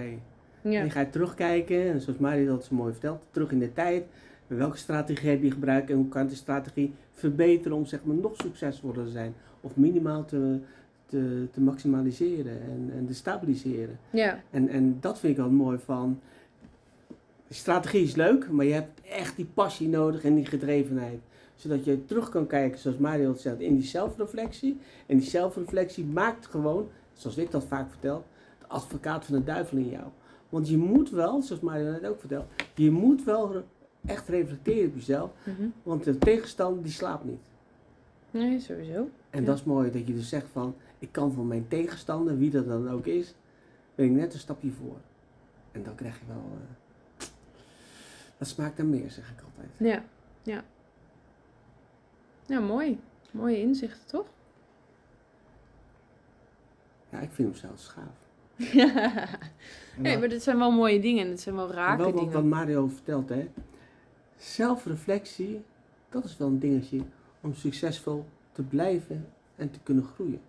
Speaker 1: Ja.
Speaker 3: En je gaat terugkijken, en zoals Marie dat zo mooi vertelt, terug in de tijd. Welke strategie heb je gebruikt en hoe kan de strategie verbeteren om zeg maar, nog succesvoller te zijn? Of minimaal te, te, te maximaliseren en, en te stabiliseren.
Speaker 1: ja.
Speaker 3: En, en dat vind ik wel mooi van. De strategie is leuk, maar je hebt echt die passie nodig en die gedrevenheid. Zodat je terug kan kijken, zoals Mario het zegt, in die zelfreflectie. En die zelfreflectie maakt gewoon, zoals ik dat vaak vertel, de advocaat van de duivel in jou. Want je moet wel, zoals Mario net ook vertelt, je moet wel echt reflecteren op jezelf.
Speaker 1: Mhm.
Speaker 3: Want de tegenstander die slaapt niet.
Speaker 1: Nee, sowieso.
Speaker 3: En
Speaker 1: Ja.
Speaker 3: dat is mooi, dat je dus zegt van, ik kan van mijn tegenstander, wie dat dan ook is, ben ik net een stapje voor. En dan krijg je wel, eh, dat smaakt naar meer, zeg ik altijd.
Speaker 1: Ja, ja. Ja, mooi. Mooie inzichten, toch?
Speaker 3: Ja, ik vind hem zelfs gaaf.
Speaker 1: nee, maar dit zijn wel mooie dingen. Dit zijn wel rake
Speaker 3: wel wat,
Speaker 1: dingen.
Speaker 3: wat Mario vertelt, hè. Zelfreflectie, dat is wel een dingetje om succesvol te blijven en te kunnen groeien.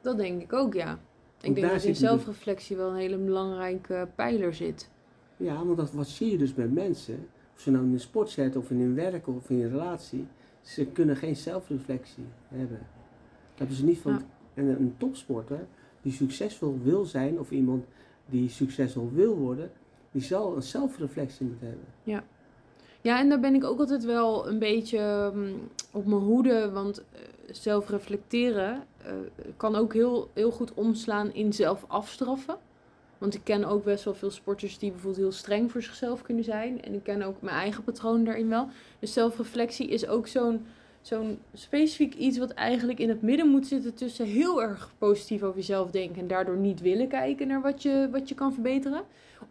Speaker 1: Dat denk ik ook, ja. Ik
Speaker 3: Want
Speaker 1: denk dat in zelfreflectie wel een hele belangrijke pijler zit.
Speaker 3: Ja, want dat, wat zie je dus bij mensen, of ze nou in een sport zitten of in hun werk of in een relatie, ze kunnen geen zelfreflectie hebben. Dat hebben ze niet van.
Speaker 1: Ja.
Speaker 3: En een topsporter die succesvol wil zijn, of iemand die succesvol wil worden, die zal een zelfreflectie moeten hebben.
Speaker 1: Ja, en daar ben ik ook altijd wel een beetje mm, op mijn hoede. Want eh, zelf reflecteren eh, kan ook heel, heel goed omslaan in zelf afstraffen. Want ik ken ook best wel veel sporters die bijvoorbeeld heel streng voor zichzelf kunnen zijn. En ik ken ook mijn eigen patroon daarin wel. Dus zelfreflectie is ook zo'n zo'n specifiek iets wat eigenlijk in het midden moet zitten tussen heel erg positief over jezelf denken en daardoor niet willen kijken naar wat je, wat je kan verbeteren.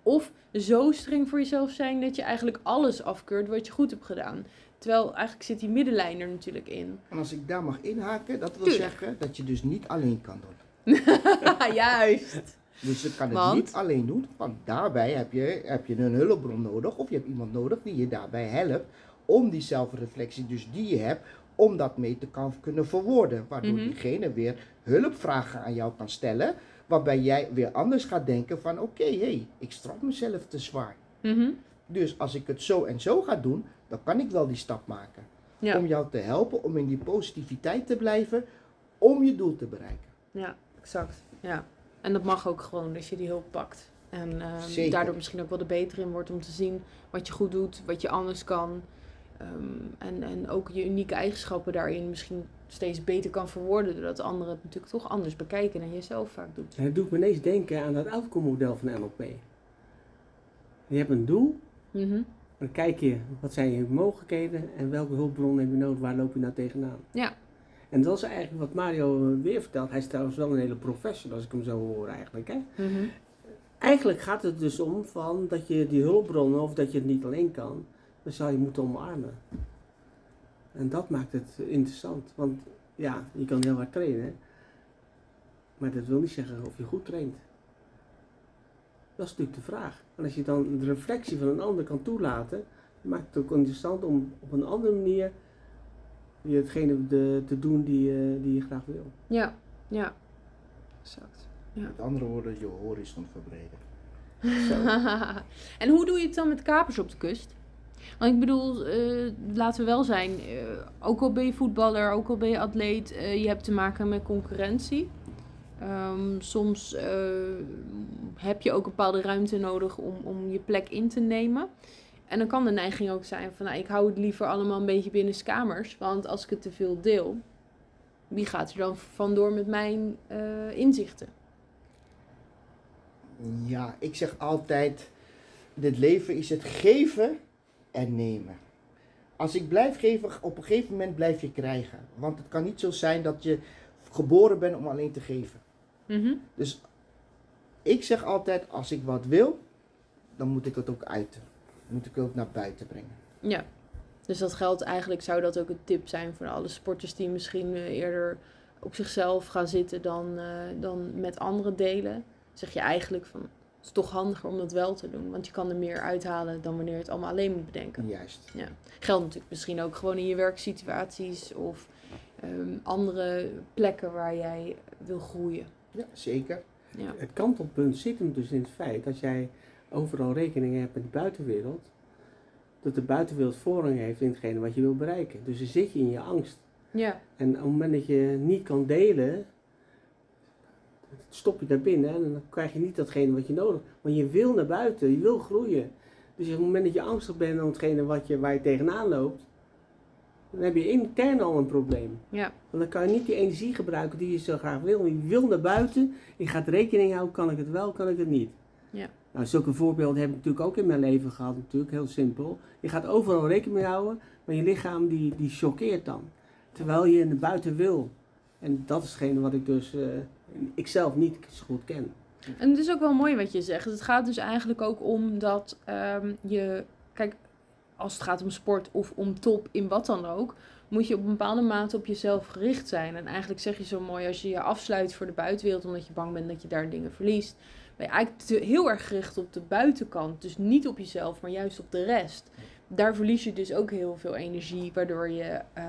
Speaker 1: Of zo streng voor jezelf zijn dat je eigenlijk alles afkeurt wat je goed hebt gedaan. Terwijl eigenlijk zit die middenlijn er natuurlijk in.
Speaker 2: En als ik daar mag inhaken, dat wil
Speaker 1: Tuurlijk.
Speaker 2: zeggen dat je dus niet alleen kan doen.
Speaker 1: Juist.
Speaker 2: Dus je kan het
Speaker 1: Want?
Speaker 2: niet alleen doen, want daarbij heb je, heb je een hulpbron nodig. Of je hebt iemand nodig die je daarbij helpt om die zelfreflectie dus die je hebt, om dat mee te kan kunnen verwoorden. Waardoor
Speaker 1: Mhm.
Speaker 2: diegene weer hulpvragen aan jou kan stellen, waarbij jij weer anders gaat denken van oké, hé, hey, ik straf mezelf te zwaar.
Speaker 1: Mhm.
Speaker 2: Dus als ik het zo en zo ga doen, dan kan ik wel die stap maken.
Speaker 1: Ja.
Speaker 2: Om jou te helpen om in die positiviteit te blijven, om je doel te bereiken.
Speaker 1: ja, exact. Ja. En dat mag ook gewoon als je die hulp pakt. En ehm, daardoor misschien ook wel er beter in wordt om te zien wat je goed doet, wat je anders kan. Ehm, en, en ook je unieke eigenschappen daarin misschien steeds beter kan verwoorden. Doordat anderen het natuurlijk toch anders bekijken dan je zelf vaak doet.
Speaker 3: En het doet me ineens denken aan dat outcome-model van NLP. Je hebt een doel,
Speaker 1: Mhm.
Speaker 3: dan kijk je wat zijn je mogelijkheden en welke hulpbron heb je nodig, waar loop je nou tegenaan.
Speaker 1: Ja.
Speaker 3: En dat is eigenlijk wat Mario weer vertelt. Hij is trouwens wel een hele professional als ik hem zo hoor eigenlijk. Hè?
Speaker 1: Mhm.
Speaker 3: Eigenlijk gaat het dus om van dat je die hulpbronnen of dat je het niet alleen kan, dan zou je moeten omarmen. En dat maakt het interessant. Want ja, je kan heel hard trainen, maar dat wil niet zeggen of je goed traint. Dat is natuurlijk de vraag. En als je dan de reflectie van een ander kan toelaten, maakt het ook interessant om op een andere manier je hetgene de, te doen die, je- die je graag wil.
Speaker 1: Ja, ja. Exact.
Speaker 2: Met andere woorden, je horizon verbreden.
Speaker 1: en hoe doe je het dan met kapers op de kust? Want ik bedoel, eh, laten we wel zijn, eh, ook al ben je voetballer, ook al ben je atleet, eh, je hebt te maken met concurrentie. Ehm, soms eh, heb je ook een bepaalde ruimte nodig om, om je plek in te nemen. En dan kan de neiging ook zijn van, nou, ik hou het liever allemaal een beetje binnen kamers. Want als ik het te veel deel, wie gaat er dan vandoor met mijn eh, inzichten?
Speaker 2: Ja, ik zeg altijd, dit leven is het geven en nemen. als ik blijf geven, op een gegeven moment blijf je krijgen. Want het kan niet zo zijn dat je geboren bent om alleen te geven.
Speaker 1: Mhm.
Speaker 2: Dus ik zeg altijd, als ik wat wil, dan moet ik het ook uiten. Moet ik het ook naar buiten brengen.
Speaker 1: Ja. Dus dat geldt eigenlijk, zou dat ook een tip zijn voor alle sporters die misschien eh, eerder op zichzelf gaan zitten dan, eh, dan met anderen delen. Zeg je eigenlijk van, het is toch handiger om dat wel te doen. Want je kan er meer uithalen dan wanneer je het allemaal alleen moet bedenken.
Speaker 2: Juist.
Speaker 1: Geldt natuurlijk misschien ook gewoon in je werksituaties of ehm, andere plekken waar jij wil groeien.
Speaker 2: Ja, zeker.
Speaker 1: Ja.
Speaker 3: Het kantelpunt zit hem dus in het feit dat jij overal rekening hebt met de buitenwereld. Dat de buitenwereld voorrang heeft in hetgene wat je wil bereiken. Dus dan zit je in je angst.
Speaker 1: Ja.
Speaker 3: En op het moment dat je niet kan delen, stop je daar binnen en dan krijg je niet datgene wat je nodig hebt. Want je wil naar buiten, je wil groeien. Dus op het moment dat je angstig bent om hetgene wat je, waar je tegenaan loopt, dan heb je intern al een probleem.
Speaker 1: Ja.
Speaker 3: Want dan kan je niet die energie gebruiken die je zo graag wil. Je wil naar buiten, je gaat rekening houden, kan ik het wel, kan ik het niet.
Speaker 1: Ja.
Speaker 3: Nou, zulke voorbeelden heb ik natuurlijk ook in mijn leven gehad, natuurlijk, heel simpel. Je gaat overal rekening mee houden, maar je lichaam die, die choqueert dan. Terwijl je naar buiten wil. En dat is hetgene wat ik dus, eh ik zelf niet zo goed ken.
Speaker 1: En het is ook wel mooi wat je zegt. Het gaat dus eigenlijk ook om dat ehm, je, kijk, als het gaat om sport of om top, in wat dan ook, moet je op een bepaalde mate op jezelf gericht zijn. En eigenlijk zeg je zo mooi, als je je afsluit voor de buitenwereld omdat je bang bent dat je daar dingen verliest, ben je eigenlijk te- heel erg gericht op de buitenkant. Dus niet op jezelf, maar juist op de rest. Daar verlies je dus ook heel veel energie, waardoor je eh,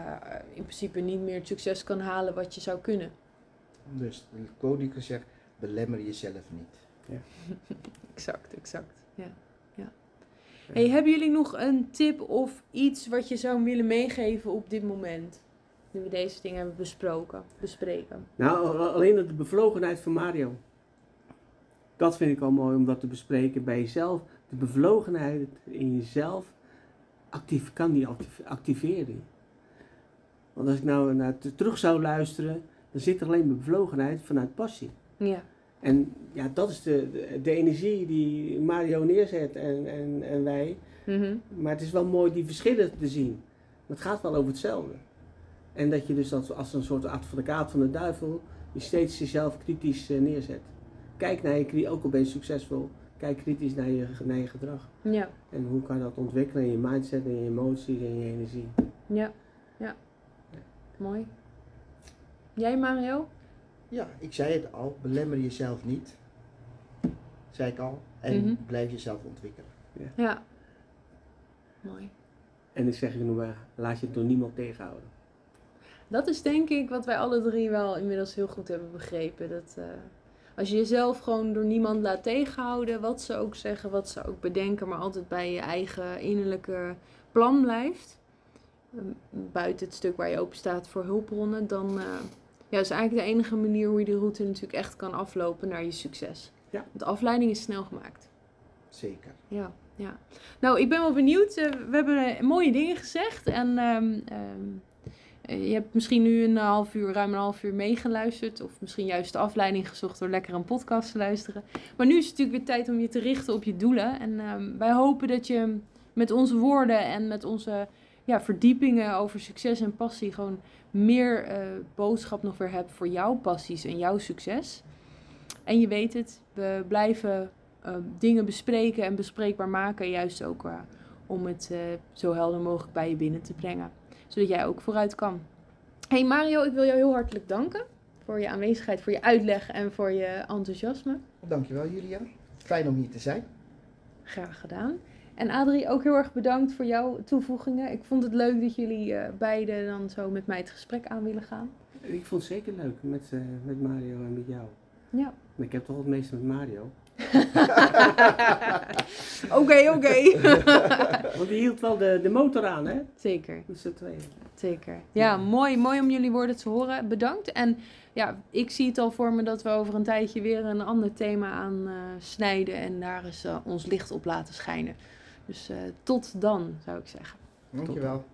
Speaker 1: in principe niet meer het succes kan halen wat je zou kunnen.
Speaker 2: Dus de quote die ik zeg, belemmer jezelf niet.
Speaker 1: Exact, exact. Ja. ja. Hey, hebben jullie nog een tip of iets wat je zou willen meegeven op dit moment? Nu we deze dingen hebben besproken, bespreken.
Speaker 3: Nou, al- alleen de bevlogenheid van Mario. Dat vind ik wel mooi om dat te bespreken bij jezelf. De bevlogenheid in jezelf actief, kan die activeren. Want als ik nou naar terug zou luisteren, dan zit er alleen bevlogenheid vanuit passie.
Speaker 1: Ja.
Speaker 3: En ja, dat is de, de, de energie die Mario neerzet en, en, en wij.
Speaker 1: Mhm.
Speaker 3: Maar het is wel mooi die verschillen te zien. Maar het gaat wel over hetzelfde. En dat je dus als, als een soort advocaat van de duivel je steeds jezelf kritisch eh, neerzet. Kijk naar je, ook al ben je succesvol, kijk kritisch naar je, naar je gedrag.
Speaker 1: Ja,
Speaker 3: En hoe kan je dat ontwikkelen in je mindset, in je emoties en je energie.
Speaker 1: ja, ja. Mooi. Jij Mario?
Speaker 2: Ja, ik zei het al, belemmer jezelf niet. Zei ik al. En
Speaker 1: Mhm.
Speaker 2: blijf jezelf ontwikkelen.
Speaker 1: Ja. Mooi.
Speaker 3: En ik zeg je nog maar, laat je het door niemand tegenhouden.
Speaker 1: Dat is denk ik wat wij alle drie wel inmiddels heel goed hebben begrepen. Dat eh, als je jezelf gewoon door niemand laat tegenhouden, wat ze ook zeggen, wat ze ook bedenken, maar altijd bij je eigen innerlijke plan blijft. eh, Buiten het stuk waar je open staat voor hulpbronnen, dan eh, ja, is eigenlijk de enige manier hoe je de route natuurlijk echt kan aflopen naar je succes.
Speaker 3: Ja.
Speaker 1: Want afleiding is snel gemaakt.
Speaker 2: Zeker.
Speaker 1: Ja, ja. Nou, ik ben wel benieuwd. Eh, we hebben eh, mooie dingen gezegd. En ehm, ehm, eh, je hebt misschien nu een half uur, ruim een half uur meegeluisterd. Of misschien juist de afleiding gezocht door lekker een podcast te luisteren. Maar nu is het natuurlijk weer tijd om je te richten op je doelen. En ehm, wij hopen dat je met onze woorden en met onze ja, verdiepingen over succes en passie... gewoon meer eh, boodschap nog weer hebt voor jouw passies en jouw succes. En je weet het, we blijven eh, dingen bespreken en bespreekbaar maken. Juist ook eh, om het eh, zo helder mogelijk bij je binnen te brengen. Zodat jij ook vooruit kan. Hey Mario, ik wil jou heel hartelijk danken. Voor je aanwezigheid, voor je uitleg en voor je enthousiasme.
Speaker 2: Dankjewel Julia. Fijn om hier te zijn.
Speaker 1: Graag gedaan. En Adrie, ook heel erg bedankt voor jouw toevoegingen. Ik vond het leuk dat jullie eh, beiden dan zo met mij het gesprek aan willen gaan.
Speaker 3: Ik vond het zeker leuk met, eh, met Mario en met jou.
Speaker 1: Ja.
Speaker 3: Maar ik heb toch het meeste met Mario.
Speaker 1: Oké, oké.
Speaker 3: Want die hield wel de, de motor aan, hè?
Speaker 1: Zeker.
Speaker 3: Z'n tweeën.
Speaker 1: Zeker. Ja, mooi, mooi om jullie woorden te horen. Bedankt. En ja, ik zie het al voor me dat we over een tijdje weer een ander thema aan eh, snijden en daar eens eh, ons licht op laten schijnen. Dus eh, tot dan, zou ik zeggen.
Speaker 2: Dankjewel.